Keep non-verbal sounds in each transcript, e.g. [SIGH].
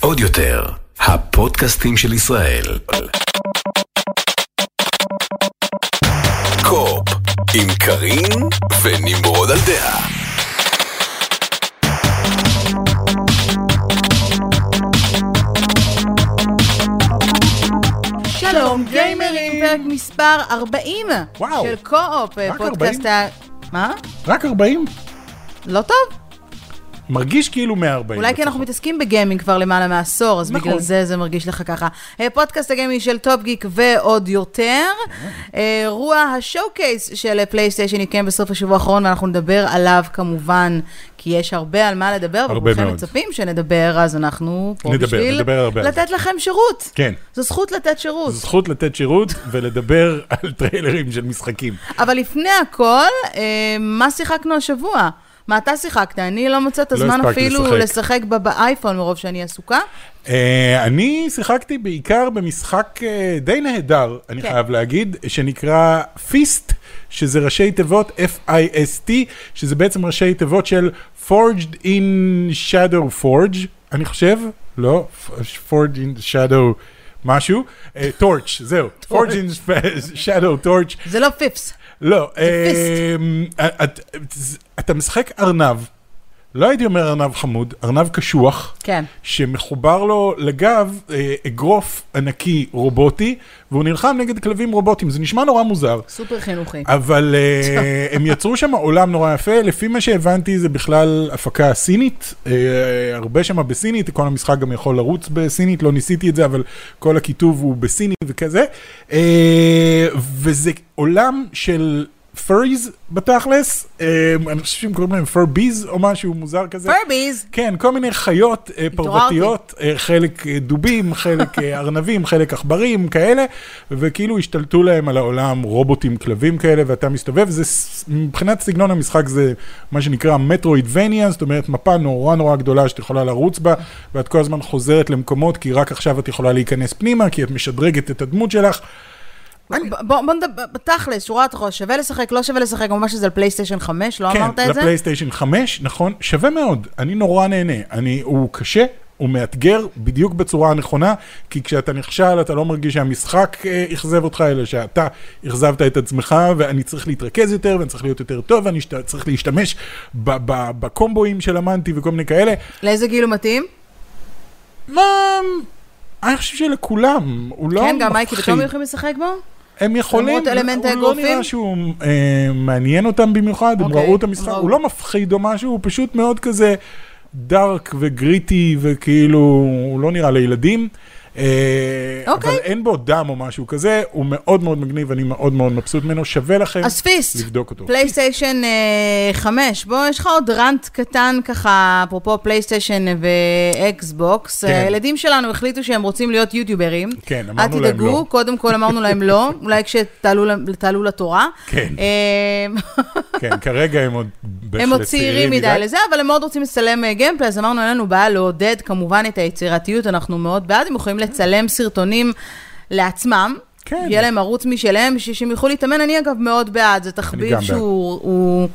עוד יותר, הפודקאסטים של ישראל. קופ, עם קארין ונמרוד על דעה. שלום גיימרים, פרק מספר 40 וואו. של קו-אופ, פודקאסט ה... מה? רק 40? לא טוב? מרגיש כאילו 140. אולי כי אנחנו מתעסקים בגיימינג כבר למעלה מעשור, אז נכון. בגלל זה זה מרגיש לך ככה. אה, פודקאסט הגיימינג של טופ גיק ועוד יותר. אה, אירוע ה showcase של פלייסטיישן יתקיים בסוף השבוע האחרון, ואנחנו נדבר עליו כמובן, כי יש הרבה על מה לדבר, הרבה וכולכם. מצפים שנדבר, אז אנחנו פה נדבר, בשביל נדבר הרבה לתת לכם שירות. כן. זו זכות לתת שירות. זו זכות לתת שירות [LAUGHS] ולדבר על טריילרים של משחקים. אבל לפני הכל, אה, מה שיחקנו השבוע? מה אתה שיחקת? אני לא מוצאת את לא הזמן הספקתי אפילו לשחק. לשחק ב- באייפון מרוב שאני עסוקה. אה, אני שיחקתי בעיקר במשחק אה, די נהדר, אני כן. חייב להגיד, שנקרא פיסט, שזה ראשי תיבות F-I-S-T, שזה בעצם ראשי תיבות של Forged in Shadow Forge, אני חושב, לא, Forged in Shadow משהו, אה, Torch, זהו, Forged in Shadow Torch. זה לא פיפס. לא, אמ, את- אתה משחק ארנב, לא הייתי אומר ארנב חמוד, ארנב קשוח, כן. שמחובר לו לגב אה, אגרוף ענקי רובוטי, והוא נלחם נגד כלבים רובוטים, זה נשמע נורא מוזר. סופר חינוכי. אבל אה, [LAUGHS] הם יצרו שם עולם נורא יפה, לפי מה שהבנתי זה בכלל הפקה סינית, אה, הרבה שם בסינית, כל המשחק גם יכול לרוץ בסינית, לא ניסיתי את זה, אבל כל הכיתוב הוא בסינית וכזה. וזה עולם של פריז בתכלס, אה, אני חושב שהם קוראים להם פרביז או משהו מוזר כזה. פרביז! כן, כל מיני חיות אה, פרוותיות, אה, חלק דובים, חלק [LAUGHS] ארנבים, חלק עכברים, כאלה, וכאילו השתלטו להם על העולם רובוטים, כלבים כאלה, ואתה מסתובב, זה, מבחינת סגנון המשחק זה מה שנקרא מטרואידבניה, זאת אומרת מפה נורא נורא גדולה שאת יכולה לרוץ בה, ואת כל הזמן חוזרת למקומות, כי רק עכשיו את יכולה להיכנס פנימה, כי את משדרגת את הדמות שלך. ב- בוא נדבר, בתכלס, שורה התחתונה, שווה לשחק, לא שווה לשחק, ממש שזה על פלייסטיישן 5, לא אמרת כן, את זה? לפלייסטיישן 5, נכון, שווה מאוד, אני נורא נהנה, אני, הוא קשה, הוא מאתגר בדיוק בצורה הנכונה, כי כשאתה נכשל אתה לא מרגיש שהמשחק אה, אכזב אותך, אלא שאתה אכזבת את עצמך, ואני צריך להתרכז יותר, ואני צריך להיות יותר טוב, ואני צריך להשתמש בקומבואים שלמדתי וכל מיני כאלה. לאיזה גיל הוא מתאים? מה... אני חושב שלכולם, הוא לא כן, גם מייקי מפחיד. ותומי יכולים לשחק בו? הם יכולים, הוא לא? נראה שהוא אה, מעניין אותם במיוחד, הם אוקיי, ראו את המשחק. הוא לא מפחיד או משהו, הוא פשוט מאוד כזה דארק וגריטי, וכאילו, הוא לא נראה לילדים. אה, אוקיי. אבל אין בו דם או משהו כזה, הוא מאוד מאוד מגניב, אני מאוד מאוד מבסוט ממנו, שווה לכם at least, לבדוק אותו. פלייסטיישן 5, בוא, יש לך עוד rant קטן ככה, אפרופו פלייסטיישן ואקסבוקס. כן. הילדים שלנו החליטו שהם רוצים להיות יוטיוברים. כן, אמרנו אל להם תדאגו, לא. קודם כל אמרנו להם לא, [LAUGHS] אולי כשתעלו לתורה. כן. אה, כן, [LAUGHS] כרגע הם עוד בהחלט הם עוד צעירים מדי לזה, אבל הם מאוד רוצים לצלם gameplay, אז אמרנו, אין לנו בעיה לעודד כמובן את היצירתיות, אנחנו מאוד בעד, הם יכולים לצלם סרטונים לעצמם. כן. יהיה להם ערוץ משלהם, שהם יוכלו להתאמן, אני אגב מאוד בעד, זה תחביב. שהוא הוא,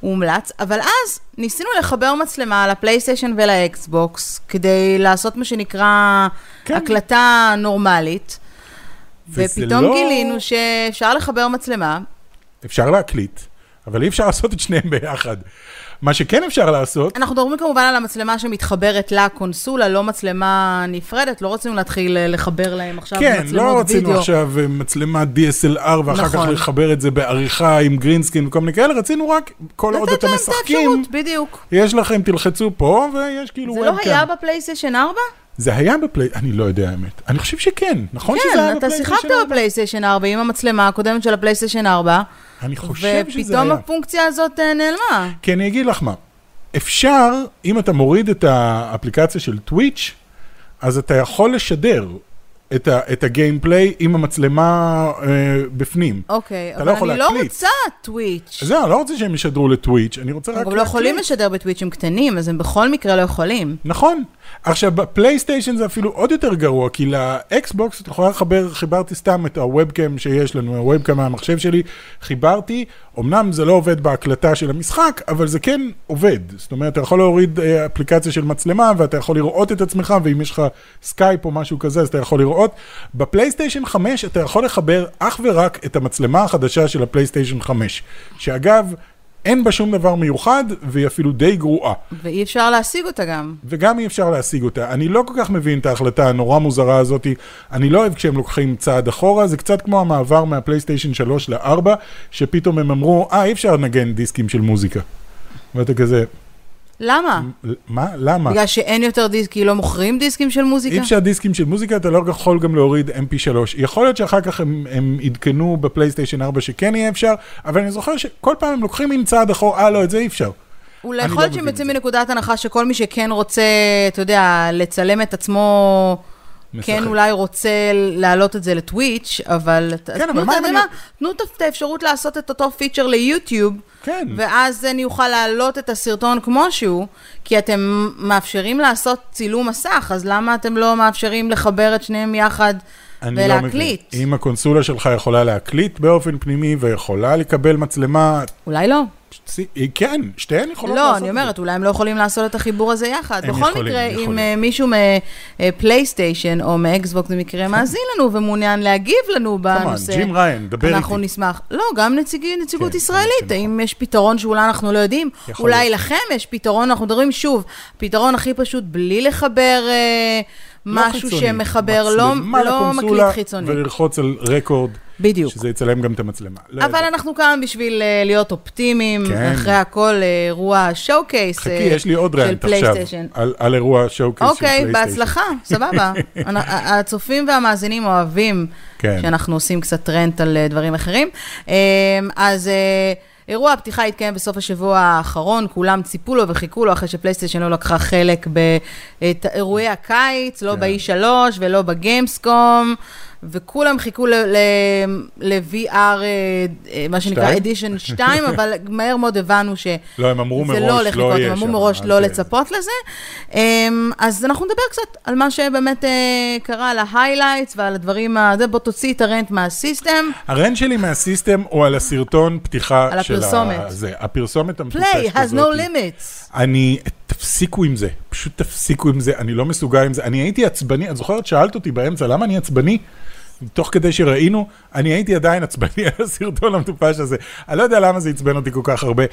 הוא מומלץ. אבל אז ניסינו לחבר מצלמה לפלייסטיישן ולאקסבוקס, כדי לעשות מה שנקרא כן. הקלטה נורמלית. ופתאום לא- גילינו שאפשר לחבר מצלמה, אפשר להקליט, אבל אי אפשר לעשות את שניהם ביחד. מה שכן אפשר לעשות, אנחנו מדברים כמובן על המצלמה שמתחברת לקונסולה, לא מצלמה נפרדת, לא רצינו להתחיל אה, לחבר להם עכשיו כן, מצלמות לא רצינו וידאו. עכשיו אה, מצלמת DSLR ואחר נכון. כך לחבר את זה בעריכה עם green screen וכל מיני כאלה, רצינו רק, כל עוד לתת אתם להם את משחקים, בדיוק. יש לכם, תלחצו פה ויש כאילו זה לא. היה בפלייסטיישן 4? זה היה בפליי... אני לא יודע האמת. אני חושב שכן, נכון שזה היה כן, אתה בפלייסטיישן שיחקת? בפלייסטיישן 4 עם המצלמה הקודמת של הפלייסטיישן 4, אני חושב שזה ופתאום היה. הפונקציה הזאת אה, נעלמה. כי אני אגיד לך מה, אפשר, אם אתה מוריד את האפליקציה של טוויץ', אז אתה יכול לשדר את, ה, את הגיימפליי עם המצלמה אה, בפנים. אוקיי, אתה אבל לא אני לא להקליט. רוצה טוויץ'. זהו, אני לא רוצה שהם ישדרו לטוויץ', אני רוצה רק הם גם לא יכולים לשדר בטוויצ'ים קטנים, אז הם בכל מקרה לא יכולים. נכון, עכשיו, בפלייסטיישן זה אפילו עוד יותר גרוע, כי לאקסבוקס את יכולה לחבר, חיברתי סתם את הוובקאם שיש לנו, הוובקאם מהמחשב שלי, חיברתי, אמנם זה לא עובד בהקלטה של המשחק, אבל זה כן עובד. זאת אומרת, אתה יכול להוריד אה, אפליקציה של מצלמה, ואתה יכול לראות את עצמך, ואם יש לך סקייפ או משהו כזה, אז אתה יכול לראות. בפלייסטיישן 5 אתה יכול לחבר אך ורק את המצלמה החדשה של הפלייסטיישן 5, שאגב, אין בה שום דבר מיוחד, והיא אפילו די גרועה. ואי אפשר להשיג אותה גם. וגם אי אפשר להשיג אותה. אני לא כל כך מבין את ההחלטה הנורא מוזרה הזאת. אני לא אוהב כשהם לוקחים צעד אחורה, זה קצת כמו המעבר מהפלייסטיישן 3 ל-4, שפתאום הם אמרו, אה, אי אפשר לנגן דיסקים של מוזיקה. ואתה כזה, למה? מה? למה? בגלל שאין יותר דיסק, כי לא מוכרים דיסקים של מוזיקה? אי אפשר דיסקים של מוזיקה, אתה לא יכול גם להוריד mp3. יכול להיות שאחר כך הם, הם עדכנו בפלייסטיישן 4 שכן יהיה אפשר, אבל אני זוכר שכל פעם הם לוקחים מין צעד אחורה, אה לא, את זה אי אפשר. אולי יכול לא להיות שהם יוצאים. מנקודת הנחה שכל מי שכן רוצה, אתה יודע, לצלם את עצמו, משחק. כן אולי רוצה להעלות את זה לטוויץ', אבל כן, אבל מה אם אני-? תנו את האפשרות לעשות את אותו פיצ'ר ליוטיוב. כן. ואז אני אוכל להעלות את הסרטון כמו שהוא, כי אתם מאפשרים לעשות צילום מסך, אז למה אתם לא מאפשרים לחבר את שניהם יחד אני לא מבין. ולהקליט? אם הקונסולה שלך יכולה להקליט באופן פנימי ויכולה לקבל מצלמה, אולי לא. צי- כן, שתיהן יכולות לא, לעשות אני את זה. אומרת, אולי הם לא יכולים לעשות את החיבור הזה יחד. בכל יכולים, מקרה, הם אם יכולים. אה, מישהו מפלייסטיישן או מאקסבוקס במקרה מאזין לנו ומעוניין להגיב לנו בנושא, ג'ים ראיין, דבר אנחנו איתי. נשמח. לא, גם נציגי, נציגות כן, ישראלית. האם יש פתרון שאולי אנחנו לא יודעים? אולי. לכם יש פתרון, אנחנו מדברים שוב, פתרון הכי פשוט, בלי לחבר אה, לא משהו חיצוני, שמחבר, לא לא מקליט חיצוני. וללחוץ על record, בדיוק. שזה יצלם גם את המצלמה. לא אבל יודע. אנחנו כאן בשביל אה, להיות אופטימיים, כן. אחרי הכל אה, אירוע ה showcase חכי, יש לי עוד רעיון עכשיו. על על אירוע showcase של אוקיי, פלייסטיישן. בהצלחה, סבבה. [LAUGHS] הצופים והמאזינים אוהבים כן. שאנחנו עושים קצת rant על דברים אחרים. אז אה, אירוע הפתיחה התקיים בסוף השבוע האחרון, כולם ציפו לו וחיכו לו אחרי שפלייסטיישן לא לקחה חלק באירועי הקיץ, לא כן. ב-E3 ולא בגיימסקום. וכולם חיכו ל-VR, אה, אה, מה שנקרא? edition 2, [LAUGHS] אבל מהר מאוד הבנו ש... לא, הם אמרו מראש, לא הולך לא לקרות, הם אמרו שם, מראש אז, לא אה, לצפות לזה. אמ, אז אנחנו נדבר קצת על מה שבאמת אה, קרה, על ה highlights ועל הדברים, בוא תוציא את הרנט מהסיסטם. הרנט שלי מהסיסטם הוא על הסרטון פתיחה על של הפרסומת. ה... זה, הפרסומת המטופשת play has no הזאת. limits. אני, תפסיקו עם זה, פשוט תפסיקו עם זה, אני לא מסוגל עם זה. אני הייתי עצבני, את זוכרת, שאלת אותי באמצע, למה אני עצבני? תוך כדי שראינו, אני הייתי עדיין עצבני [LAUGHS] על הסרטון המטופש הזה. אני לא יודע למה זה עצבן אותי כל כך הרבה.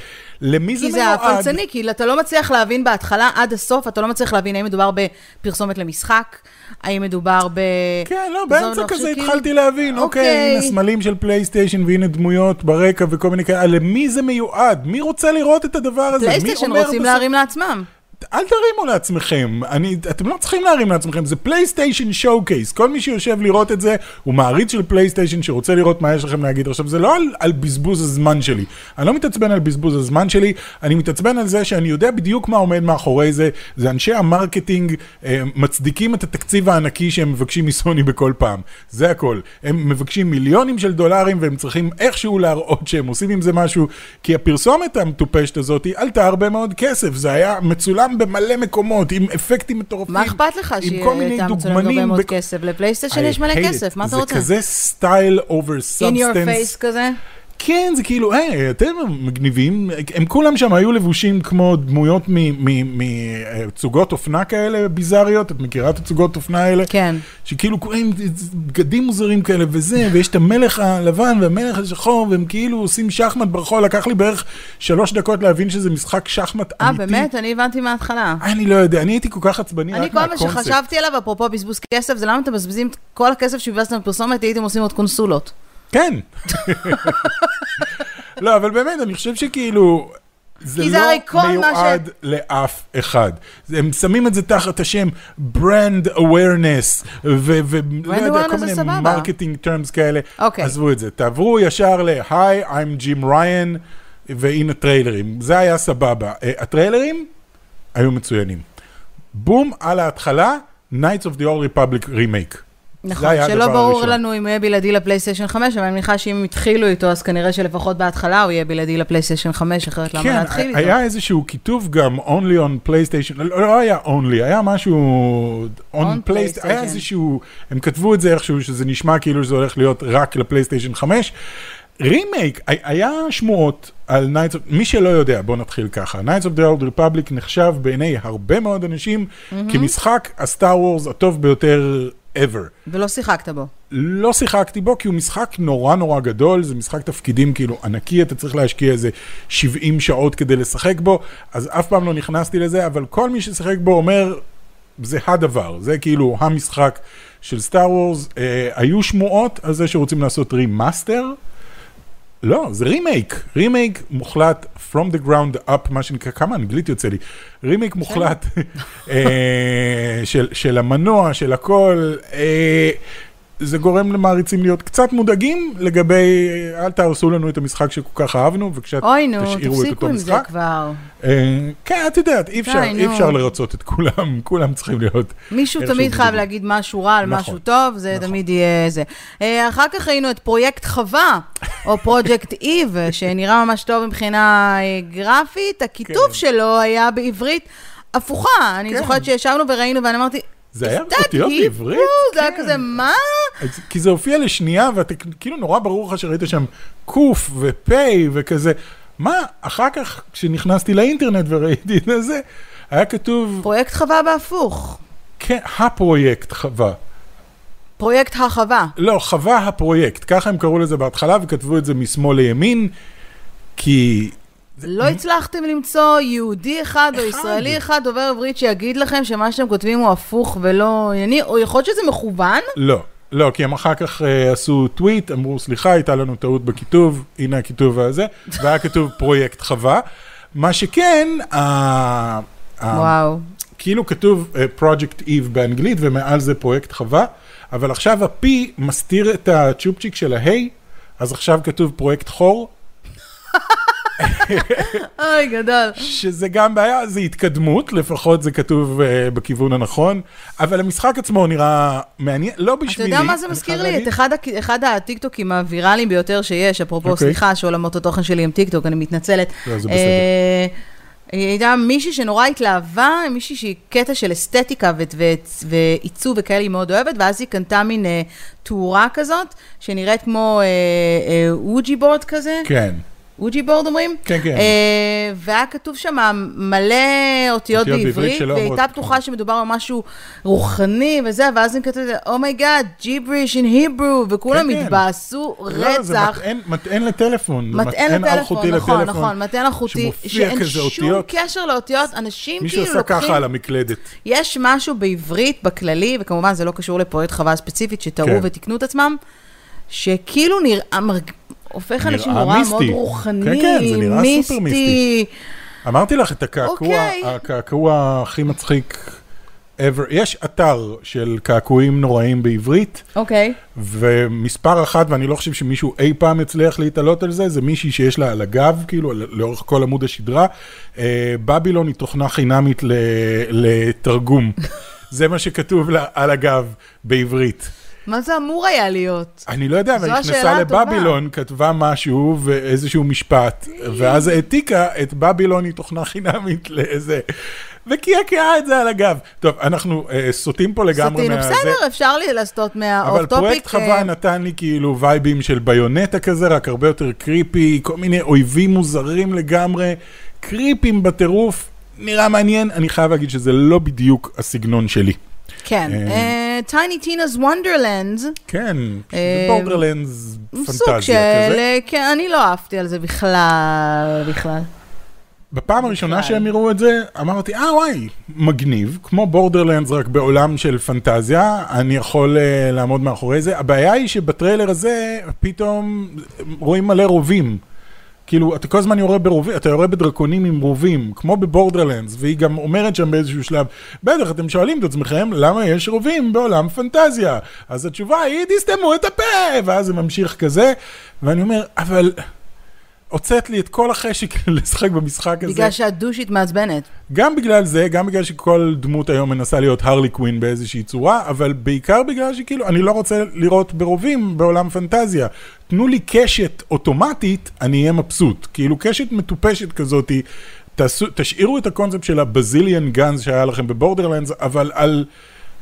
למי זה כי זה מיועד? הפלצני, כי אתה לא מצליח להבין בהתחלה עד הסוף, אתה לא מצליח להבין האם מדובר בפרסומת למשחק, האם מדובר ב... כן, לא, באמצע כזה חושב, כאילו- התחלתי להבין, אוקיי, אוקיי. הנה סמלים של פלייסטיישן והנה דמויות ברקע וכל מיני כאלה, למי זה מיועד? מי רוצה לראות את הדבר הזה? פלייסטיישן רוצים בסוף- להרים לעצמם. אל תרימו לעצמכם, אני, אתם לא צריכים להרים לעצמכם, זה פלייסטיישן showcase, כל מי שיושב לראות את זה הוא מעריץ של פלייסטיישן שרוצה לראות מה יש לכם להגיד. עכשיו זה לא על, על בזבוז הזמן שלי, אני לא מתעצבן על בזבוז הזמן שלי, אני מתעצבן על זה שאני יודע בדיוק מה עומד מאחורי זה, זה אנשי ה marketing אה, מצדיקים את התקציב הענקי שהם מבקשים מסוני בכל פעם, זה הכל. הם מבקשים מיליונים של דולרים והם צריכים איכשהו להראות שהם עושים עם זה משהו, כי הפרסומת המטופשת הזאת עלתה הרבה מאוד כסף, זה היה מצולם במלא מקומות, עם אפקטים מטורפים. מה אכפת לך הייתה מצולמת דוגמנים הרבה מאוד כסף? לפלייסטיישן יש מלא כסף. מה אתה רוצה? זה כזה style over In your substance. face כזה? כן, זה כאילו, היי, אתם מגניבים, הם כולם שם היו לבושים כמו דמויות מצוגות אופנה כאלה ביזריות, את מכירה את הצוגות אופנה האלה? כן. שכאילו כולם בגדים מוזרים כאלה וזה, ויש את המלך הלבן והמלך השחור, והם כאילו עושים שחמט ברחוב, לקח לי בערך שלוש דקות להבין שזה משחק שחמט אה, אמיתי. באמת? אני הבנתי מההתחלה. אני לא יודע, אני הייתי כל כך עצבני אני רק כל מה מהקונספט. שחשבתי עליו, אפרופו בזבוז כסף, זה למה אתם מבזבזים את כל הכסף שבזבזתם בפרסומת, הייתם עושים עוד קונסולות. כן. [LAUGHS] לא, אבל באמת, אני חושב שכאילו... זה כי זה לא הרי כל מה ש- מיועד לאף אחד. הם שמים את זה תחת השם brand awareness, ולא יודע, כל מיני. marketing terms כאלה. אוקיי. עזבו את זה, תעברו ישר ל-Hi, I'm Jim Ryan, והנה טריילרים. זה היה סבבה. אה, הטריילרים היו מצוינים. בום, על ההתחלה, Knights of the Old Republic remake. נכון, שלא ברור לנו אם הוא יהיה בלעדי לפלייסטיישן 5, אבל אני מניחה שאם התחילו איתו, אז כנראה שלפחות בהתחלה הוא יהיה בלעדי לפלייסטיישן 5, אחרת למה כן, להתחיל איתו? היה איזשהו כיתוב גם only on PlayStation, לא, לא היה only, היה משהו on, On PlayStation, היה. איזשהו, הם כתבו את זה איכשהו, שזה נשמע כאילו שזה הולך להיות רק לפלייסטיישן 5. רימייק, הי- היה שמועות על Knights of, מי שלא יודע, בוא נתחיל ככה, Knights of the Old Republic נחשב בעיני הרבה מאוד אנשים כמשחק הסטאר וורס הטוב ביותר ever. ולא שיחקת בו. לא שיחקתי בו כי הוא משחק נורא נורא גדול, זה משחק תפקידים כאילו ענקי, אתה צריך להשקיע איזה 70 שעות כדי לשחק בו, אז אף פעם לא נכנסתי לזה, אבל כל מי ששיחק בו אומר, זה הדבר, זה כאילו המשחק של סטאר וורס. אה, היו שמועות על זה שרוצים לעשות remaster. לא, זה רימייק, רימייק מוחלט from the ground up, מה שנקרא, כמה אנגלית יוצא לי, רימייק מוחלט אה, של, של המנוע, של הכל, אה, זה גורם למעריצים להיות קצת מודאגים לגבי, אל תהרסו לנו את המשחק שכל כך אהבנו, אוי, נו, תשאירו את תפסיקו אותו עם זה משחק. כבר. אה, כן, את יודעת, אי אפשר, אי נו. אפשר לרצות את כולם, כולם צריכים להיות. מישהו תמיד חייב. להגיד משהו רע על נכון. משהו טוב, זה נכון. תמיד יהיה זה. אה, אחר כך ראינו את פרויקט חווה, או פרויקט [LAUGHS] איב, שנראה ממש טוב מבחינה אה, גרפית. הכיתוב כן. שלו היה בעברית הפוכה. אני כן. זוכרת שישבנו וראינו, ואני אמרתי, זה היה "Is that באותיות Hebrew?" בעברית? זה היה כן. כזה, מה? כי זה הופיע לשנייה, ואתה כאילו נורא ברור לך שראית שם קוף ופ' וכזה. מה, אחר כך, כשנכנסתי לאינטרנט וראיתי את זה, היה כתוב, פרויקט חווה בהפוך. כן, הפרויקט חווה. פרויקט החווה. לא, חווה הפרויקט, ככה הם קראו לזה בהתחלה, וכתבו את זה משמאל לימין, כי... לא הצלחתם למצוא יהודי אחד או אחד. ישראלי אחד דובר עברית שיגיד לכם שמה שאתם כותבים הוא הפוך ולא ענייני, או יכול להיות שזה מכוון? לא, לא, כי הם אחר כך uh, עשו טוויט, אמרו, סליחה, הייתה לנו טעות בכיתוב, הנה הכיתוב הזה, [LAUGHS] והיה כתוב פרויקט חווה. מה שכן, ה... ה- וואו. כאילו כתוב אה, Project Eve באנגלית, ומעל זה פרויקט חווה, אבל עכשיו ה-P מסתיר את הצ'ופצ'יק של ה-H, אז עכשיו כתוב פרויקט חור, [LAUGHS] אוי, גדול. שזה גם בעיה, זה התקדמות, לפחות זה כתוב אה, בכיוון הנכון, אבל המשחק עצמו נראה מעניין, לא אתה בשבילי. יודע מה זה מזכיר לי? את אחד אחד הטיקטוקים הוויראליים ביותר שיש, אפרופו, אוקיי. סליחה, שעולמות התוכן שלי הם טיקטוק, אני מתנצלת. לא, זה אה, היא הייתה מישהי שנורא התלהבה, מישהי שהיא קטע של אסתטיקה ועיצוב וכאלה היא מאוד אוהבת, ואז היא קנתה מין אה, תאורה כזאת, שנראית כמו אה, אה, Ouija board כזה. כן. Ouija board אומרים? כן, כן. אה, והיה כתוב שם מלא אותיות אותיות בעברית והיא הייתה כלום. בטוחה שמדובר במשהו רוחני וזה, ואז הם כתבו oh my god, gibberish in Hebrew, וכולם כן, כן. התבאסו לא, זה רצח. מטען, מטען לטלפון. מטען לטלפון, נכון, נכון, מטען אלחוטי, שאין שום אותיות. קשר לאותיות, אנשים מישהו כאילו עשה לוקחים... ככה על המקלדת. יש משהו בעברית, בכללי, וכמובן זה לא קשור לפרויקט חווה ספציפית, שטעו כן. ותיקנו את עצמם, שכאילו נראה. הופך אנשים נורא מיסטי. מאוד כן, רוחני, כן, זה נראה סופר מיסטי. אמרתי לך את הקעקוע, אוקיי. הקעקוע הכי מצחיק ever. יש אתר של קעקועים נוראים בעברית, אוקיי. ומספר אחת, ואני לא חושב שמישהו אי פעם יצליח להתעלות על זה, זה מישהי שיש לה על הגב, כאילו, לא- לאורך כל עמוד השדרה, אה, בבילון היא תוכנה חינמית לתרגום. [LAUGHS] זה מה שכתוב לה על הגב בעברית. מה זה אמור היה להיות? אני לא יודע, אבל נכנסה. לבבילון, כתבה משהו ואיזשהו משפט, ואז העתיקה את בבילון היא תוכנה חינמית לאיזה... וקעקעה את זה על הגב. טוב, אנחנו אה, סוטים פה לגמרי סטינו, מהזה. בסדר, אפשר לי לסטות מהאוף אבל. פרויקט חווה נתן לי כאילו וייבים של ביונטה כזה, רק הרבה יותר קריפי, כל מיני אויבים מוזרים לגמרי, creepy בטירוף, נראה מעניין, אני חייב להגיד שזה לא בדיוק הסגנון שלי. כן. Tiny Tina's Wonderland, כן, אה, Borderlands סוג פנטזיה. כזה. כן, אני לא אהבתי על זה בכלל, בכלל. בפעם הראשונה. שהם הראו את זה, אמרתי, אה וואי, מגניב, כמו Borderlands רק בעולם של פנטזיה, אני יכול אה, לעמוד מאחורי זה. הבעיה היא שבטריילר הזה פתאום רואים מלא רובים. כאילו, אתה כל הזמן יורה ברובים, אתה יורה בדרקונים עם רובים, כמו בבורדרלנדס, והיא גם אומרת שם באיזשהו שלב, בטח, אתם שואלים את עצמכם, למה יש רובים בעולם פנטזיה? אז התשובה היא, תסתמו את הפה, ואז זה ממשיך כזה, ואני אומר, אבל... הוצאת לי את כל החשק [LAUGHS] לשחק במשחק הזה. בגלל שאת דושית מעצבנת. גם בגלל זה, גם בגלל שכל דמות היום מנסה להיות הרלי קווין באיזושהי צורה, אבל בעיקר בגלל שכאילו, אני לא רוצה לראות ברובים בעולם פנטזיה. תנו לי קשת אוטומטית, אני אהיה מבסוט. כאילו קשת מטופשת כזאתי, תשאירו את הקונספט של הבזיליאן גאנז שהיה לכם בבורדרלנדס, אבל על...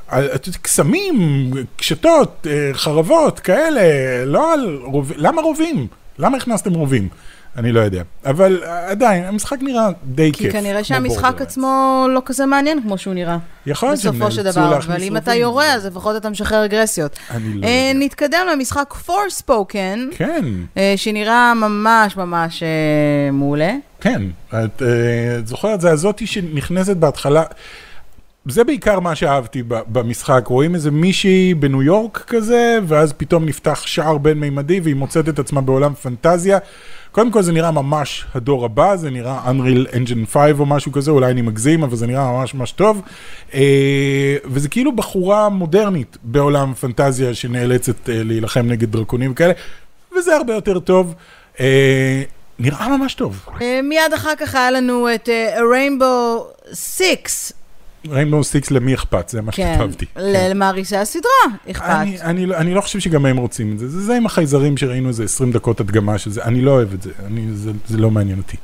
על קסמים, קשתות, אה, חרבות, כאלה, לא על רובים, למה רובים? למה הכנסתם רובים? אני לא יודע. אבל עדיין, המשחק נראה די כי כיף. כי כנראה שהמשחק עצמו לא כזה מעניין כמו שהוא נראה. יכול להיות בסופו של דבר, אבל אם אתה יורה, אז לפחות אתה משחרר אגרסיות. אני לא אה, יודע. נתקדם למשחק Forspoken, כן, אה, שנראה ממש ממש אה, מעולה. כן. את זוכרת, זה הזאתי שנכנסת בהתחלה. זה בעיקר מה שאהבתי במשחק, רואים איזה מישהי בניו יורק כזה, ואז פתאום נפתח שער בין-מימדי והיא מוצאת את עצמה בעולם פנטזיה. קודם כל זה נראה ממש הדור הבא, זה נראה Unreal Engine 5 או משהו כזה, אולי אני מגזים, אבל זה נראה ממש ממש טוב. אה, וזה כאילו בחורה מודרנית בעולם פנטזיה שנאלצת אה, להילחם נגד דרקונים וכאלה, וזה הרבה יותר טוב. אה, נראה ממש טוב. מיד אחר כך היה לנו את Rainbow 6. Rainbow Six למי אכפת, זה מה כן, שכתבתי. כן. למעריצי הסדרה אכפת. אני, לא- אני לא חושב שגם הם רוצים את זה, זה זה עם החייזרים שראינו איזה 20 דקות הדגמה של זה, אני לא אוהב את זה, זה, לא מעניין אותי.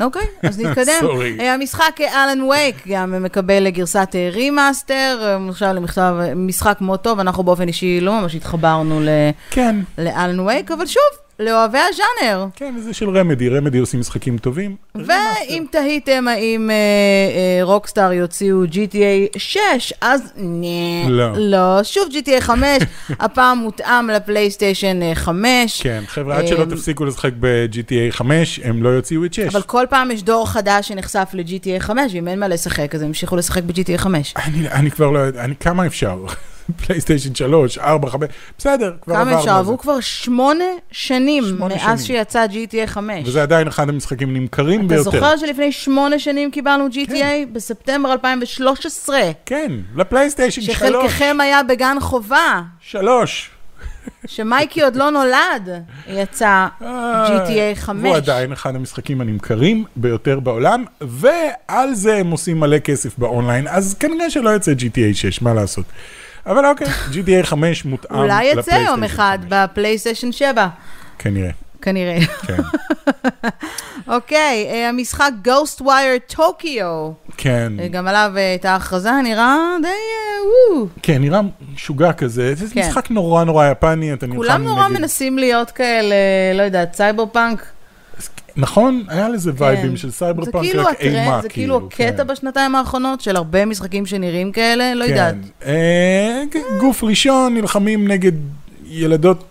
אוקיי, אז נתקדם. [LAUGHS] אה, המשחק Alan Wake גם מקבל גרסת אה, remaster, עכשיו למכתב, אה, משחק מאוד טוב, אנחנו באופן אישי לא ממש התחברנו כן, לאלן וייק, אבל שוב, לאוהבי הז'אנר. כן, וזה של רמדי, רמדי עושים משחקים טובים. ואם תהיתם האם אה, אה, רוקסטאר יוציאו GTA 6, אז נה, לא. לא. שוב GTA [LAUGHS] 5, הפעם מותאם לפלייסטיישן אה, 5. כן, חבר'ה, עד שלא אה, תפסיקו לשחק ב-GTA 5, הם לא יוציאו את 6. אבל כל פעם יש דור חדש שנחשף ל-GTA 5, ואם אין מה לשחק, אז הם ימשיכו לשחק ב-GTA 5. אני, אני כבר לא יודע, כמה אפשר? פלייסטיישן 3, 4, 5, בסדר, כבר עברנו. כמה? על זה. עברו כבר שמונה שנים שמונה מאז שנים. שיצא GTA 5. וזה עדיין אחד המשחקים נמכרים אתה ביותר. זוכר שלפני שמונה שנים קיבלנו GTA? בספטמבר 2013. כן, לפלייסטיישן 3. שחלקכם היה בגן חובה, 3. שמייקי עוד לא נולד, יצא GTA 5. הוא עדיין אחד המשחקים הנמכרים ביותר בעולם, ועל זה הם עושים מלא כסף באונליין, אז כנראה שלא יוצא GTA 6, מה לעשות. אבל אוקיי, GTA 5 מותאם אולי יצא יום אחד 5. בפלייסטיישן 7, כנראה, כנראה. כן. [LAUGHS] אוקיי, אה, המשחק Ghostwire Tokyo, כן, אה, גם עליו אה, הייתה הכרזה, נראה די וואו. כן, נראה משוגע כזה, זה כן. משחק נורא נורא יפני, אתה נלחם נגד... כולם נורא מנסים להיות כאלה, לא יודעת, סייבר פאנק. נכון, היה לזה וייבים כן. של סייבר פאנק, כאילו רק אימה, הטרנד, זה כאילו הקטע כן. בשנתיים האחרונות של הרבה משחקים שנראים כאלה, לא יודעת. כן. אה, גוף ראשון, נלחמים נגד ילדות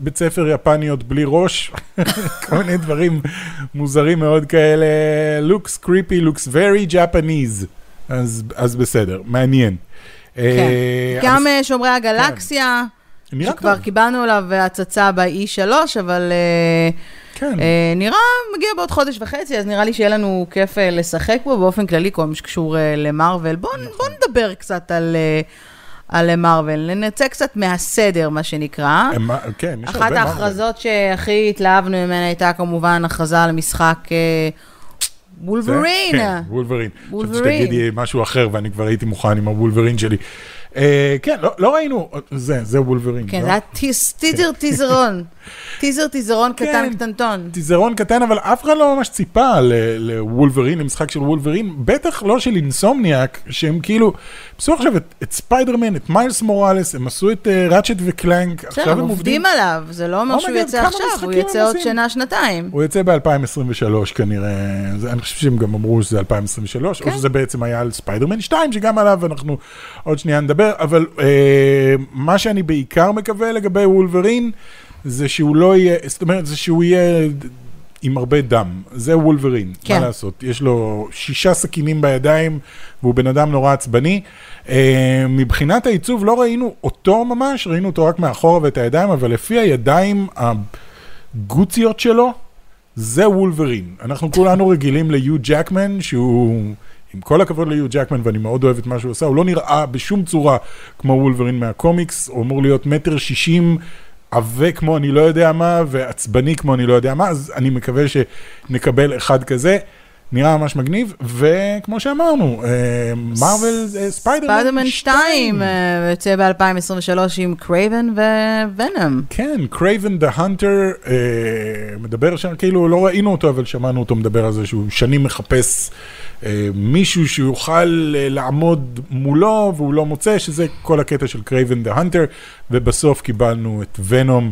בית ספר יפניות בלי ראש, [LAUGHS] כל מיני דברים מוזרים מאוד כאלה, looks creepy, looks very Japanese, אז, אז בסדר, מעניין. כן. אה, גם אבל- אה, שומרי הגלקסיה, נראה שכבר טוב, קיבלנו עליו הצצה ב-E3, אבל אה, כן. אה, נראה מגיע בעוד חודש וחצי, אז נראה לי שיהיה לנו כיף אה, לשחק בו באופן כללי, כל מה שקשור אה, למרוויל. בואו נכון. בוא נדבר קצת על... אה, על מרוויל, נצא קצת מהסדר, מה שנקרא. הם- כן, יש אחת הרבה מה ההכרזות שהכי התלהבנו ממנה הייתה כמובן הכרזה על משחק אה? וולברין. כן, וולברין. וולברין. חשבתי שתגידי משהו אחר ואני כבר הייתי מוכן עם הוולברין שלי. אה, כן, לא- לא ראינו, זה, זה וולברין. כן, לא? זה היה טיז- [LAUGHS] טיזר טיזרון. טיזר טיזרון קטן כן. קטנטון. טיזרון קטן, אבל אף אחד לא ממש ציפה לוולברין, למשחק של וולברין, בטח לא של Insomniac, שהם כאילו, עשו עכשיו את, את ספיידרמן, את מיילס מוראלס, הם עשו את אה, ראצ'ט וקלנק, עכשיו הם הם עובדים, עובדים עליו, זה לא אומר my שהוא יצא עכשיו, הוא יצא עוד? שנה, שנתיים. הוא יוצא ב-2023 כנראה, זה, אני חושב שהם גם אמרו שזה 2023, כן. או שזה בעצם היה על ספיידרמן 2, שגם עליו אנחנו עוד שנייה נדבר, אבל אה, מה שאני בעיקר מקווה לגבי וולברין, זה שהוא לא יהיה, זאת אומרת, זה שהוא יהיה עם הרבה דם. זה וולברין, כן. מה לעשות? יש לו שישה סכינים בידיים, והוא בן אדם נורא עצבני. אה, מבחינת העיצוב לא ראינו אותו ממש, ראינו אותו רק מאחורה ואת הידיים, אבל לפי הידיים הגוציות שלו, זה וולברין. אנחנו כולנו [LAUGHS] רגילים ליו ג'קמן, שהוא, עם כל הכבוד ליו ג'קמן, ואני מאוד אוהב את מה שהוא עושה, הוא לא נראה בשום צורה כמו וולברין מהקומיקס, הוא אמור להיות מטר שישים, עבה כמו אני לא יודע מה, ועצבני כמו אני לא יודע מה, אז אני מקווה שנקבל אחד כזה. נראה ממש מגניב, וכמו שאמרנו, מרוויל ספיידרמן 2. ספיידרמן 2 יוצא ב-2023 עם קרייבן וונום. כן, Kraven the Hunter מדבר שם, כאילו לא ראינו אותו, אבל שמענו אותו מדבר על זה שהוא שנים מחפש מישהו שיוכל לעמוד מולו, והוא לא מוצא, שזה כל הקטע של Kraven the Hunter, ובסוף קיבלנו את ונום.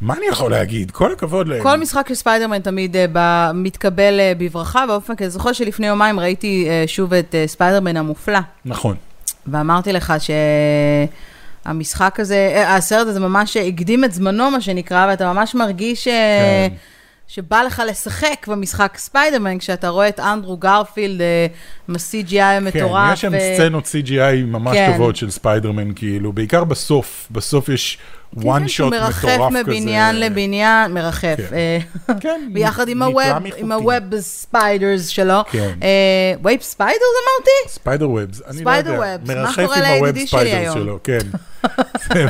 מה אני יכול להגיד? כל הכבוד להם. כל משחק של ספיידרמן תמיד אה, ב, מתקבל בברכה, באופן כזה, זוכר שלפני יומיים ראיתי שוב את ספיידרמן המופלא. נכון. ואמרתי לך שהמשחק הזה, אה, הסרט הזה ממש הקדים את זמנו, מה שנקרא, ואתה ממש מרגיש... כן. שבא לך לשחק במשחק ספיידרמן, כשאתה רואה את אנדרו גרפילד עם ה-CGI המטורף. כן, יש שם. סצנות CGI ממש כן. טובות של ספיידרמן, כאילו, בעיקר בסוף, בסוף יש one כן, shot מטורף כזה. מרחף מבניין לבניין, מרחף. כן, אה, כן [LAUGHS] ביחד עם ה web, עם ה web spiders שלו. כן. אה, spiders אמרתי? spider webs, אני לא יודע. spider webs, מה קורה לידידי שלי היום? כן,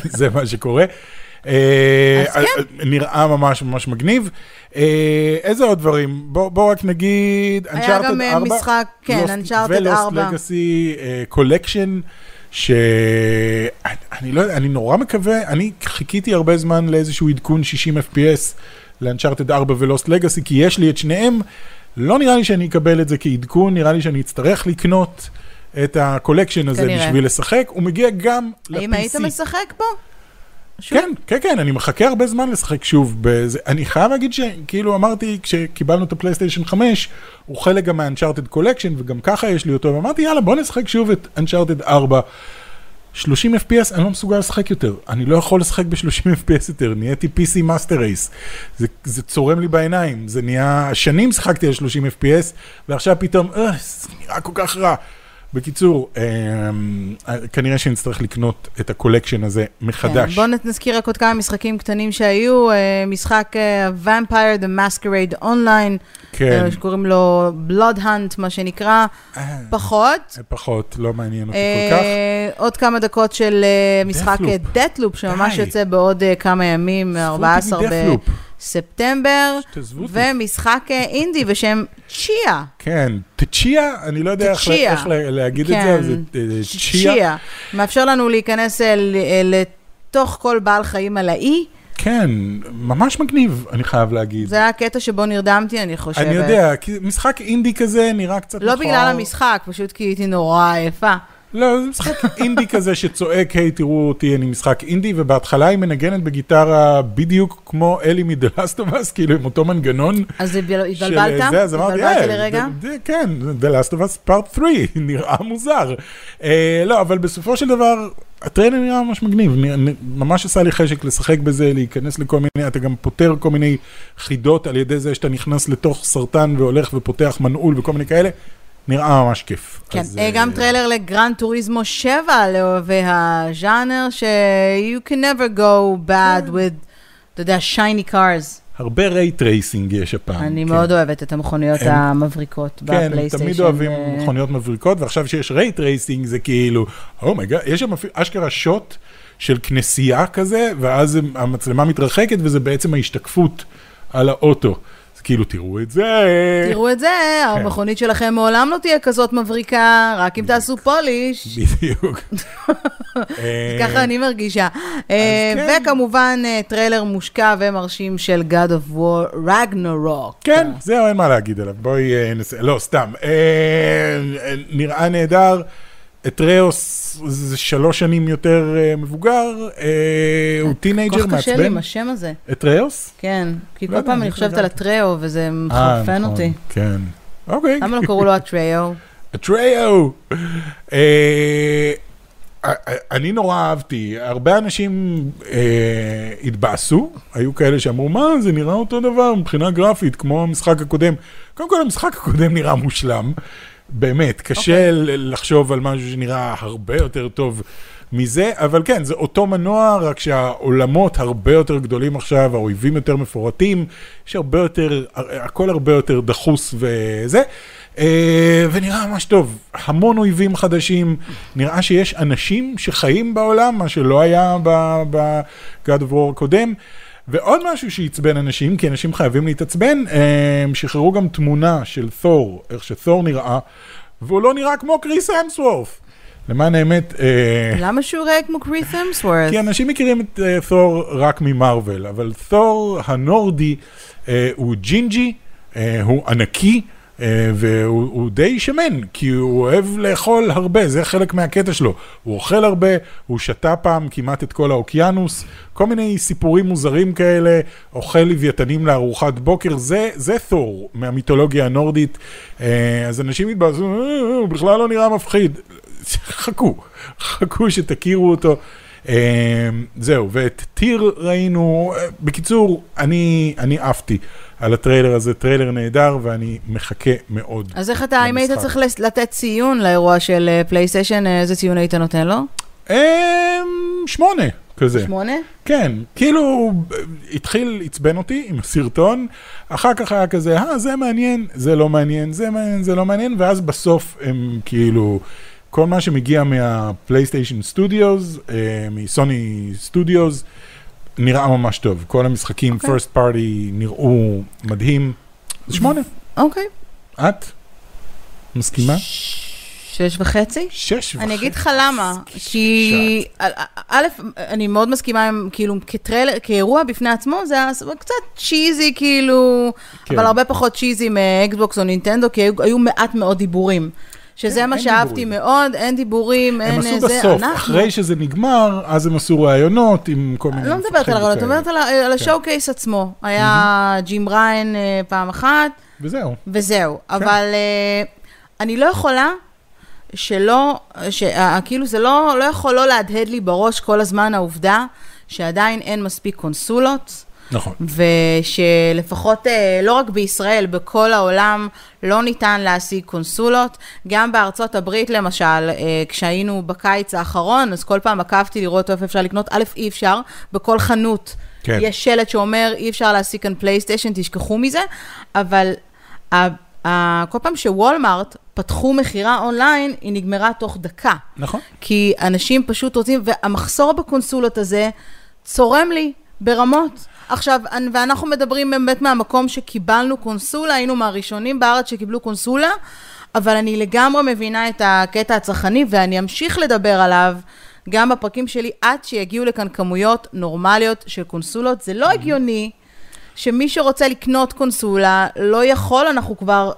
[LAUGHS] זה מה שקורה. אה, כן. נראה ממש ממש מגניב. אה, איזה עוד דברים? בואו רק נגיד, Uncharted 4. היה גם אה, משחק, כן, Uncharted 4. ו Lost Legacy Collection. שאני לא יודע, אני נורא מקווה, אני חיכיתי הרבה זמן לאיזשהו עדכון 60 FPS ל Uncharted 4 ו Lost Legacy, כי יש לי את שניהם, לא נראה לי שאני אקבל את זה כעדכון, נראה לי שאני אצטרך לקנות את ה collection הזה כנראה. בשביל לשחק, הוא מגיע גם ל-PC. האם היית משחק בו? שוב? כן, כן, כן, אני מחכה הרבה זמן לשחק שוב בזה. אני חייב להגיד שכאילו אמרתי, כשקיבלנו את הפלייסטיישן 5, הוא חלק גם מה-Uncharted Collection, וגם ככה יש לי אותו, ואמרתי, יאללה, בוא נשחק שוב את Uncharted 4. 30 FPS, אני לא מסוגל לשחק יותר. אני לא יכול לשחק ב-30 FPS יותר, נהייתי PC Master Race. זה, זה צורם לי בעיניים, זה נהיה... שנים שחקתי על 30 FPS, ועכשיו פתאום, אה, זה נראה כל כך רע. בקיצור, אמ, כנראה שנצטרך לקנות את הקולקשן הזה מחדש. כן, בואו נזכיר רק עוד כמה משחקים קטנים שהיו. אה, משחק אה, Vampire the Masquerade Online, כן. אה, שקוראים לו Blood Hunt, מה שנקרא, פחות. פחות, לא מעניין אותי כל כך. עוד כמה דקות של משחק Deathloop, שממש יוצא בעוד כמה ימים, 14 ב... ספטמבר, ומשחק אה, אינדי בשם צ'יה. כן, צ'יה, אני לא יודע איך, איך להגיד כן, את זה, כן, זה צ'יה. מאפשר לנו להיכנס אל, אל, לתוך כל בעל חיים על האי. כן, ממש מגניב, אני חייב להגיד. זה היה הקטע שבו נרדמתי, אני חושבת. אני יודע, כי משחק אינדי כזה נראה קצת לא בגלל המשחק, פשוט כי הייתי נורא עייפה. לא, זה משחק אינדי כזה שצועק, היי, תראו אותי, אני משחק אינדי, ובהתחלה היא מנגנת בגיטרה בדיוק כמו אלי Us, כאילו עם אותו מנגנון. אז התבלבלת? אז אמרתי, לרגע? כן, The Last of Us Part 3, [LAUGHS] נראה מוזר. אה, לא, אבל בסופו של דבר, הטריילר נראה ממש מגניב, ממש עשה לי חשק לשחק בזה, להיכנס לכל מיני, אתה גם פותר כל מיני חידות על ידי זה שאתה נכנס לתוך סרטן והולך ופותח מנעול וכל מיני כאלה. נראה ממש כיף. כן, אז, גם אה, טריילר ל Gran Turismo 7 לאוהבי הז'אנר, ש- you can never go bad כן. with, אתה יודע, shiny cars. הרבה ray tracing יש הפעם. אני כן. מאוד אוהבת את המכוניות הם, המבריקות כן, בפלייסטיישן. כן, תמיד אוהבים ו... מכוניות מבריקות, ועכשיו שיש ray tracing זה כאילו, oh my god, oh יש שם אשכרה שוט של כנסייה כזה, ואז המצלמה מתרחקת וזה בעצם ההשתקפות על האוטו. כאילו, תראו את זה. תראו את זה, כן. המכונית שלכם מעולם לא תהיה כזאת מבריקה, רק אם תעשו פוליש. בדיוק. [LAUGHS] ככה אני מרגישה. אה, כן. וכמובן, אה, טריילר מושקע ומרשים של God of War Ragnarok. כן, זהו, אין מה להגיד עליו. בואי אה, ננסה, לא, סתם. נראה נהדר. אתריאוס זה שלוש שנים יותר uh, מבוגר, uh, הוא טינאייג'ר מעצבן. כל כך קשה לי עם השם הזה. אתריאוס? כן, כי לא כל פעם אני חושבת על אתריאו וזה מחרפן נכון, אותי. כן, אוקיי. למה לא קראו לו? אתריאו! [LAUGHS] אה, אני נורא אהבתי, הרבה אנשים התבאסו, היו כאלה שאמרו, מה, זה נראה אותו דבר מבחינה גרפית, כמו המשחק הקודם. קודם כל, המשחק הקודם נראה מושלם. באמת, קשה okay. אוקיי. לחשוב על משהו שנראה הרבה יותר טוב מזה, אבל כן, זה אותו מנוע, רק שהעולמות הרבה יותר גדולים עכשיו, האויבים יותר מפורטים, יש הרבה יותר, הכל הרבה יותר דחוס וזה. אה, ונראה ממש טוב, המון אויבים חדשים, נראה שיש אנשים שחיים בעולם, מה שלא היה ב-God of War הקודם. ועוד משהו שעצבן אנשים, כי אנשים חייבים להתעצבן, אה, הם שחררו גם תמונה של תור, איך שתור נראה, והוא לא נראה כמו קריס אמסוורף. למען האמת... אה, למה שהוא ייראה כמו קריס אמסוורף? כי אנשים מכירים את תור רק ממארוול, אבל תור הנורדי הוא ג'ינג'י, הוא ענקי. אה, והוא די שמן, כי הוא אוהב לאכול הרבה, זה חלק מהקטע שלו. הוא אוכל הרבה, הוא שתה פעם כמעט את כל האוקיינוס, כל מיני סיפורים מוזרים כאלה, אוכל לוויתנים לארוחת בוקר, זה, זה תור מהמיתולוגיה הנורדית. אה, אז אנשים מתבאסו, אה, הוא בכלל לא נראה מפחיד. [LAUGHS] חכו, חכו שתכירו אותו. זהו, ואת טיר ראינו, בקיצור, אני עפתי. על הטריילר הזה, טריילר נהדר, ואני מחכה מאוד. אז איך אתה, אם היית צריך לתת ציון לאירוע של פלייסטיישן, אה, איזה ציון היית נותן לו? אמ, שמונה, כזה. שמונה? כן, כאילו, התחיל, עצבן אותי עם הסרטון, אחר כך היה כזה, אה, זה מעניין, זה לא מעניין, זה מעניין, זה לא מעניין, ואז בסוף הם כאילו... כל מה שמגיע מהפלייסטיישן סטודיוס, אה, מסוני סטודיוס, נראה ממש טוב. כל המשחקים, okay. first party, נראו מדהים. זה שמונה. אוקיי. Okay. את? מסכימה? שש וחצי? שש וחצי. אני אגיד לך למה, כי א', אני מאוד מסכימה עם, כאילו, כטריילר, כאירוע בפני עצמו, זה היה קצת cheesy, כאילו, כן. אבל הרבה פחות cheesy מאקסבוקס או נינטנדו, כי היו, היו מעט מאוד דיבורים. שזה כן, מה שאהבתי מאוד, אין דיבורים, אין זה, אנחנו... הם עשו בסוף, אחרי שזה נגמר, אז הם עשו ראיונות עם כל מיני... אני לא מדברת על הרעיונות, אני מדברת על כן. השואו-קייס עצמו. היה ג'ים ריין אה, פעם אחת. וזהו. וזהו, כן. אבל אה, אני לא יכולה שלא, כאילו זה לא, לא יכול לא להדהד לי בראש כל הזמן העובדה שעדיין אין מספיק קונסולות. נכון. ושלפחות, אה, לא רק בישראל, בכל העולם לא ניתן להשיג קונסולות. גם בארצות הברית, למשל, אה, כשהיינו בקיץ האחרון, אז כל פעם עקבתי לראות איפה אפשר לקנות. א', אי אפשר, בכל חנות כן. יש שלט שאומר, אי אפשר להשיג כאן פלייסטיישן, תשכחו מזה, אבל... כל פעם שוולמארט פתחו מכירה אונליין, היא נגמרה תוך דקה. נכון. כי אנשים פשוט רוצים, והמחסור בקונסולות הזה צורם לי ברמות. עכשיו, ואנחנו מדברים באמת מהמקום שקיבלנו קונסולה, היינו מהראשונים בארץ שקיבלו קונסולה, אבל אני לגמרי מבינה את הקטע הצרכני, ואני אמשיך לדבר עליו גם בפרקים שלי, עד שיגיעו לכאן כמויות נורמליות של קונסולות. זה לא הגיוני שמי שרוצה לקנות קונסולה לא יכול, אנחנו כבר,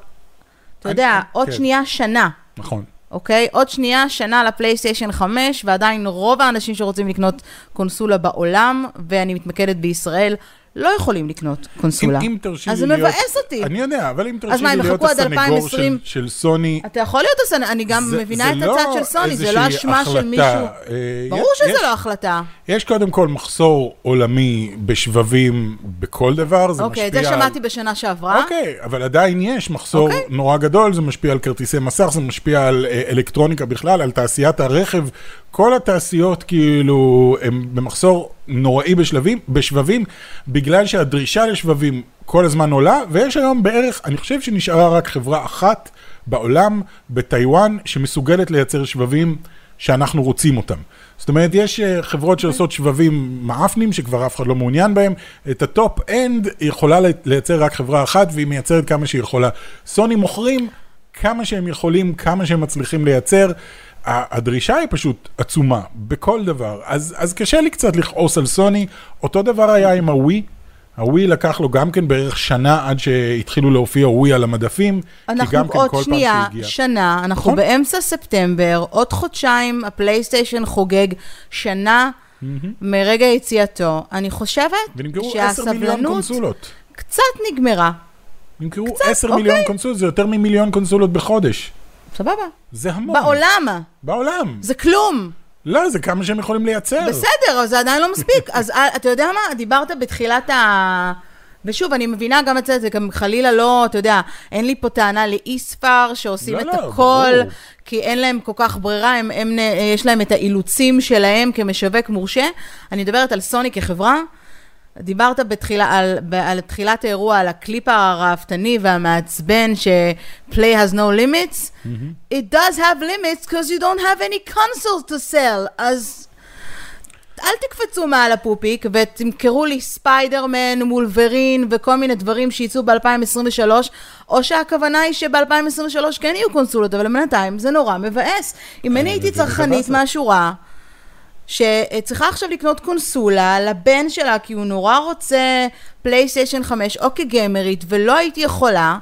אתה יודע, עוד כן. שנייה שנה. נכון. אוקיי? עוד שנייה, שנה לפלייסטיישן 5, ועדיין רוב האנשים שרוצים לקנות קונסולה בעולם, ואני מתמקדת בישראל, לא יכולים לקנות קונסולה. אם, אם תרשי לי להיות... אז זה מבאס אותי. אני יודע, אבל אם תרשי לי להיות הסנגור של, של סוני... אתה יכול להיות הסנגור, אני גם זה, מבינה זה את לא הצד של סוני, זה לא אשמה החלטה, של מישהו. אה, ברור יש, שזה יש, לא החלטה. יש קודם כל מחסור עולמי בשבבים בכל דבר, זה אוקיי, משפיע... אוקיי, זה שמעתי בשנה שעברה. אוקיי, אבל עדיין יש מחסור אוקיי. נורא גדול, זה משפיע על כרטיסי מסך, זה משפיע על אה, אלקטרוניקה בכלל, על תעשיית הרכב. כל התעשיות כאילו הם במחסור נוראי בשלבים, בשבבים, בגלל שהדרישה לשבבים כל הזמן עולה, ויש היום בערך, אני חושב שנשארה רק חברה אחת בעולם, בטיוואן, שמסוגלת לייצר שבבים שאנחנו רוצים אותם. זאת אומרת, יש אה, חברות שעושות שבבים מאפנים, שכבר אף אחד לא מעוניין בהם. את ה top end יכולה לייצר רק חברה אחת, והיא מייצרת כמה שהיא יכולה. סוני מוכרים כמה שהם יכולים, כמה שהם מצליחים לייצר. הדרישה היא פשוט עצומה, בכל דבר. אז, אז קשה לי קצת לכעוס על סוני. אותו דבר היה עם הווי. הווי לקח לו גם כן בערך שנה עד שהתחילו להופיע ווי על המדפים, כי גם כן כל פעם שהגיע. אנחנו עוד שנייה, שנה, אנחנו נכון? באמצע ספטמבר, עוד חודשיים הפלייסטיישן חוגג שנה mm-hmm. מרגע יציאתו. אני חושבת שהסבלנות קצת נגמרה. נמכרו 10 אוקיי. מיליון קונסולות, זה יותר ממיליון קונסולות בחודש. סבבה. זה המון. בעולם. בעולם. זה כלום. לא, זה כמה שהם יכולים לייצר. בסדר, אבל זה עדיין לא מספיק. אז אה, אתה יודע מה? דיברת בתחילת ה... ושוב, אני מבינה גם את זה, זה גם חלילה לא, אתה יודע, אין לי פה טענה לאיספר שעושים לא, את לא, הכל, ברור. כי אין להם כל כך ברירה, הם, הם, יש להם את האילוצים שלהם כמשווק מורשה. אני מדברת על סוני כחברה. דיברת בתחילה, על, על תחילת האירוע, על הקליפ הראוותני והמעצבן ש-play has no limits. Mm-hmm. It does have limits because you don't have any consoles to sell. אז אל תקפצו מעל הפופיק ותמכרו לי ספיידרמן, וולברין וכל מיני דברים שיצאו ב-2023, או שהכוונה היא שב-2023 כן יהיו קונסולות, אבל בינתיים זה נורא מבאס. אם אני הייתי צרכנית מהשורה... שצריכה עכשיו לקנות קונסולה לבן שלה, כי הוא נורא רוצה פלייסטיישן 5 או כגיימרית, ולא הייתי יכולה,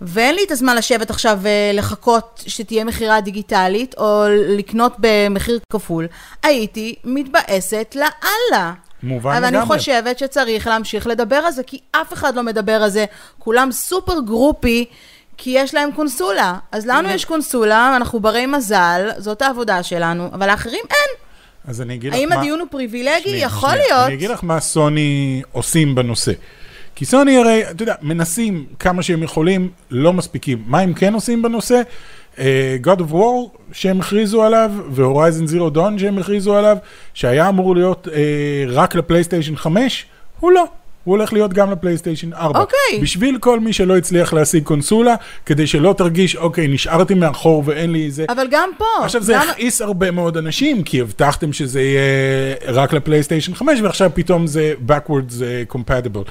ואין לי את הזמן לשבת עכשיו ולחכות שתהיה מכירה דיגיטלית, או לקנות במחיר כפול, הייתי מתבאסת לאללה. מובן לגמרי. אבל אני חושבת שצריך להמשיך לדבר על זה, כי אף אחד לא מדבר על זה. כולם סופר גרופי. כי יש להם קונסולה. אז לנו יש קונסולה, אנחנו ברי מזל, זאת העבודה שלנו, אבל לאחרים אין. אז אני אגיד לך האם מה... הדיון הוא פריבילגי? שנייה, יכול שנייה. להיות. אני אגיד לך מה סוני עושים בנושא. כי סוני הרי, אתה יודע, מנסים כמה שהם יכולים, לא מספיקים. מה הם כן עושים בנושא? Uh, God of War שהם הכריזו עליו, ו-Horizon Zero Dawn שהם הכריזו עליו, שהיה אמור להיות uh, רק לפלייסטיישן 5, הוא לא. הוא הולך להיות גם לפלייסטיישן 4. אוקיי. בשביל כל מי שלא הצליח להשיג קונסולה, כדי שלא תרגיש, אוקיי, נשארתי מאחור ואין לי זה. אבל גם פה, עכשיו זה גם- הכעיס הרבה מאוד אנשים, כי הבטחתם שזה יהיה רק לפלייסטיישן 5, ועכשיו פתאום זה backwards אה, compatible.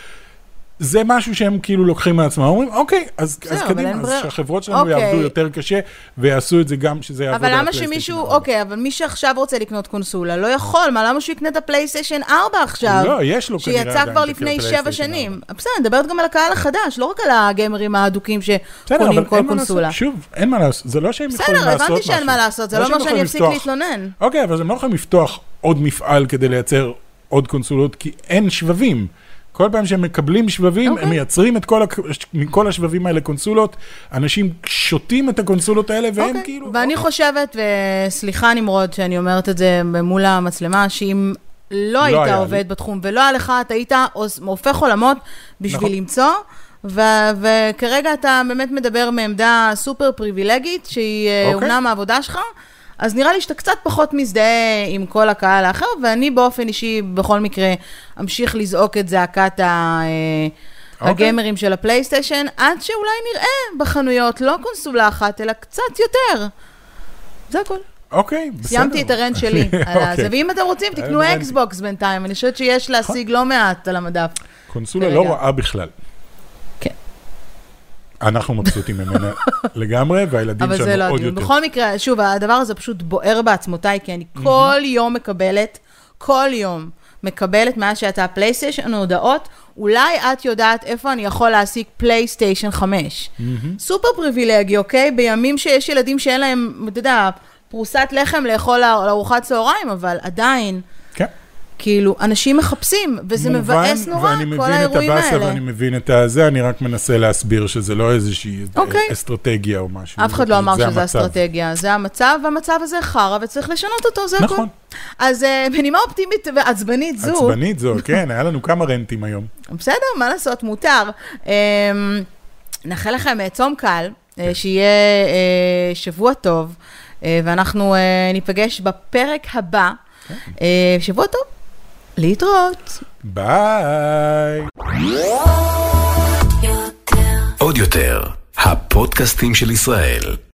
זה משהו שהם כאילו לוקחים מעצמם, אומרים, אוקיי, אז, בסדר, אז אבל קדימה, אין ברירה. שהחברות שלנו אוקיי. יעבדו יותר קשה, ויעשו את זה גם שזה יעבוד אבל על למה הפלייסטיישן שמישהו, 4. אוקיי, אבל מי שעכשיו רוצה לקנות קונסולה, לא יכול, מה, למה שהוא יקנה את הפלייסטיישן 4 עכשיו? לא, יש לו כנראה שיצא עדיין כבר את לפני הפלייסטיישן שבע שנים. בסדר, אני מדברת גם על הקהל החדש, לא רק על הגיימרים האדוקים בסדר, שקונים אבל כל קונסולה. שוב, אין מה לעשות, זה לא שהם יכולים בסדר, לעשות משהו. הבנתי שאין מה לעשות, זה לא שהם אומר שאני אפסיק להתלונן. אוקיי, אבל הם לא יכולים לפתוח עוד מפעל כדי לייצר עוד קונסולות, כי אין שבבים. כל פעם שהם מקבלים שבבים, אוקיי. הם מייצרים את כל, הק- מכל השבבים האלה קונסולות, אנשים שותים את הקונסולות האלה, והם אוקיי. כאילו... ואני חושבת, וסליחה נמרוד שאני אומרת את זה מול המצלמה, שאם לא היית היה לי. עובד בתחום ולא היה לך, אתה היית הופך עולמות בשביל נכון. למצוא. ו- וכרגע אתה באמת מדבר מעמדה סופר פריבילגית, שהיא אה, אוקיי. אומנם העבודה שלך, אז נראה לי שאתה קצת פחות מזדהה עם כל הקהל האחר, ואני באופן אישי, בכל מקרה, אמשיך לזעוק את זעקת ה... אה, אוקיי. הגיימרים של הפלייסטיישן, עד שאולי נראה בחנויות לא קונסולה אחת, אלא קצת יותר. זה הכל. אוקיי, בסדר. סיימתי את ה rant שלי [LAUGHS] על הזה, אוקיי. ואם אתם רוצים, תקנו. אקסבוקס בינתיים, אני חושבת שיש להשיג לא מעט על המדף. קונסולה. לא רעה בכלל. אנחנו מבסוטים ממנה [LAUGHS] לגמרי, והילדים אבל זה שלנו לא עוד הדיון. יותר. בכל מקרה, שוב, הדבר הזה פשוט בוער בעצמותיי, כי אני כל יום מקבלת, כל יום מקבלת, מאז שיצא הפלייסטיישן, הודעות, אולי את יודעת איפה אני יכול להשיג פלייסטיישן 5. סופר פריבילגי, אוקיי? בימים שיש ילדים שאין להם, אתה יודע, פרוסת לחם לאכול לארוחת צהריים, אבל עדיין. כאילו, אנשים מחפשים, וזה מובן, מבאס נורא, ואני כל מבין האירועים את הבאסה האלה. ואני מבין את הזה, אני רק מנסה להסביר שזה לא איזושהי אוקיי. אסטרטגיה או משהו. אף אחד לא אמר זה שזה המצב. אסטרטגיה, זה המצב, והמצב הזה חרא, וצריך לשנות אותו, זה הכול. נכון. אז אה, בנימה אופטימית ועצבנית זו, עצבנית זו, כן, היה לנו כמה רנטים היום. [LAUGHS] בסדר, מה לעשות, מותר. אמ, נאחל לכם אה, צום קל, כן. אה, שיהיה אה, שבוע טוב, אה, ואנחנו אה, ניפגש בפרק הבא. כן. אה, שבוע טוב, להתראות. ביי. עוד יותר, הפודקאסטים של ישראל.